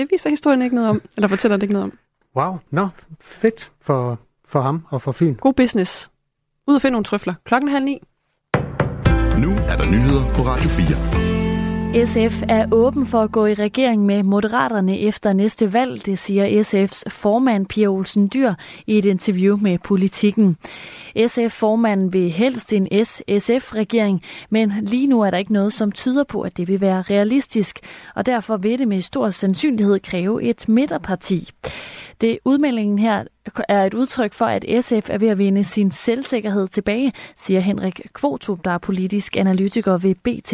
det viser historien ikke noget om, eller fortæller det ikke noget om. Wow, nå, fedt for, for ham og for Fyn. God business. Ud og finde nogle trøfler. Klokken halv ni. Nu er der nyheder på Radio 4. SF er åben for at gå i regering med Moderaterne efter næste valg, det siger SF's formand Pia Olsen Dyr i et interview med Politiken. SF-formanden vil helst en S-SF-regering, men lige nu er der ikke noget, som tyder på, at det vil være realistisk, og derfor vil det med stor sandsynlighed kræve et midterparti. Det udmeldingen her er et udtryk for, at SF er ved at vinde sin selvsikkerhed tilbage, siger Henrik Kvotrup, der er politisk analytiker ved BT.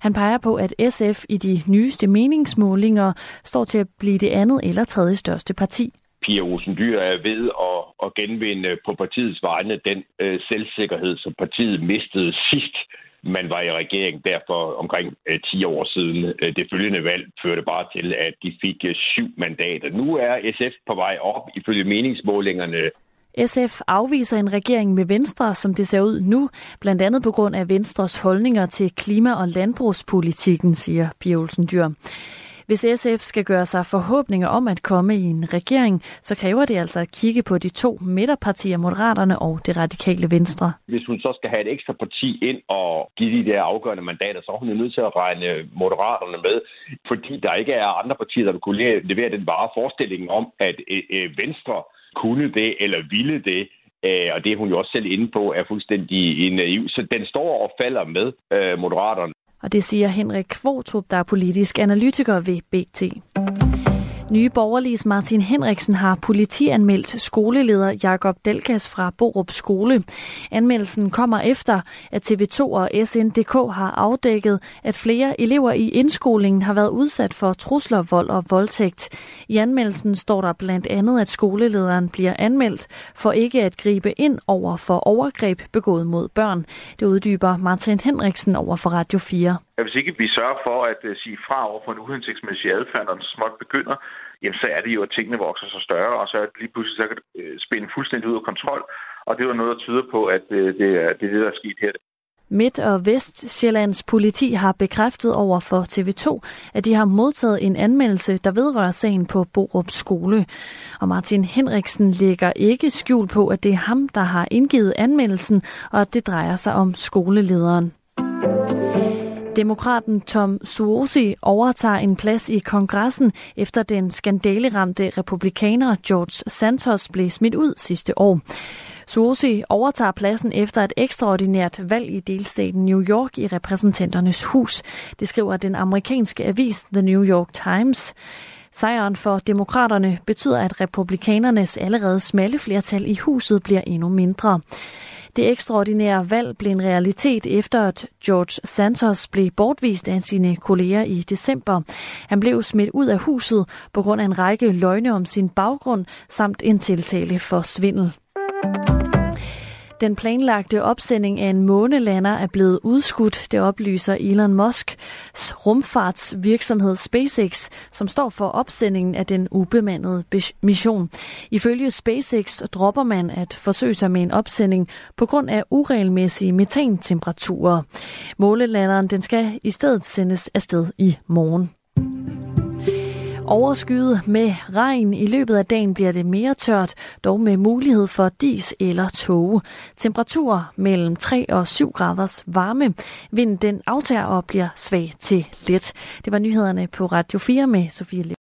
Han peger på, at SF i de nyeste meningsmålinger står til at blive det andet eller tredje største parti. Pia Olsen Dyr er ved at, at genvinde på partiets vegne den øh, selvsikkerhed, som partiet mistede sidst man var i regering derfor omkring øh, 10 år siden. Øh, det følgende valg førte bare til, at de fik øh, syv mandater. Nu er SF på vej op ifølge meningsmålingerne. SF afviser en regering med Venstre, som det ser ud nu, blandt andet på grund af Venstres holdninger til klima- og landbrugspolitikken, siger Pia Olsen Dyr. Hvis SF skal gøre sig forhåbninger om at komme i en regering, så kræver det altså at kigge på de to midterpartier, Moderaterne og det radikale Venstre. Hvis hun så skal have et ekstra parti ind og give de der afgørende mandater, så er hun nødt til at regne Moderaterne med, fordi der ikke er andre partier, der vil kunne levere den bare forestilling om, at øh, øh, Venstre kunne det eller ville det, øh, og det er hun jo også selv inde på, er fuldstændig naiv. Så den står og falder med Moderaterne. Og det siger Henrik Kvortrup, der er politisk analytiker ved BT. Nye borgerliges Martin Henriksen har politianmeldt skoleleder Jakob Delgas fra Borup Skole. Anmeldelsen kommer efter, at TV2 og SNDK har afdækket, at flere elever i indskolingen har været udsat for trusler, vold og voldtægt. I anmeldelsen står der blandt andet, at skolelederen bliver anmeldt for ikke at gribe ind over for overgreb begået mod børn. Det uddyber Martin Henriksen over for Radio 4 hvis ikke vi sørger for at øh, sige fra over for en uhensigtsmæssig adfærd, når den småt begynder, jamen så er det jo, at tingene vokser sig større, og så er det lige pludselig så kan det øh, spænde fuldstændig ud af kontrol. Og det var noget, der tyder på, at øh, det, er, det er det, der er sket her. Midt- og Vestjyllands politi har bekræftet over for TV2, at de har modtaget en anmeldelse, der vedrører sagen på Borup skole. Og Martin Henriksen lægger ikke skjul på, at det er ham, der har indgivet anmeldelsen, og at det drejer sig om skolelederen. Demokraten Tom Suozzi overtager en plads i kongressen efter den skandaleramte republikaner George Santos blev smidt ud sidste år. Suozzi overtager pladsen efter et ekstraordinært valg i delstaten New York i repræsentanternes hus. Det skriver den amerikanske avis The New York Times. Sejren for demokraterne betyder, at republikanernes allerede smalle flertal i huset bliver endnu mindre. Det ekstraordinære valg blev en realitet efter, at George Santos blev bortvist af sine kolleger i december. Han blev smidt ud af huset på grund af en række løgne om sin baggrund samt en tiltale for svindel. Den planlagte opsending af en månelander er blevet udskudt, det oplyser Elon Musks rumfartsvirksomhed SpaceX, som står for opsendingen af den ubemandede mission. Ifølge SpaceX dropper man at forsøge sig med en opsending på grund af uregelmæssige metantemperaturer. Målelanderen den skal i stedet sendes afsted i morgen. Overskyet med regn. I løbet af dagen bliver det mere tørt, dog med mulighed for dis eller tåge. Temperatur mellem 3 og 7 graders varme. Vinden den aftager og bliver svag til let. Det var nyhederne på Radio 4 med Sofie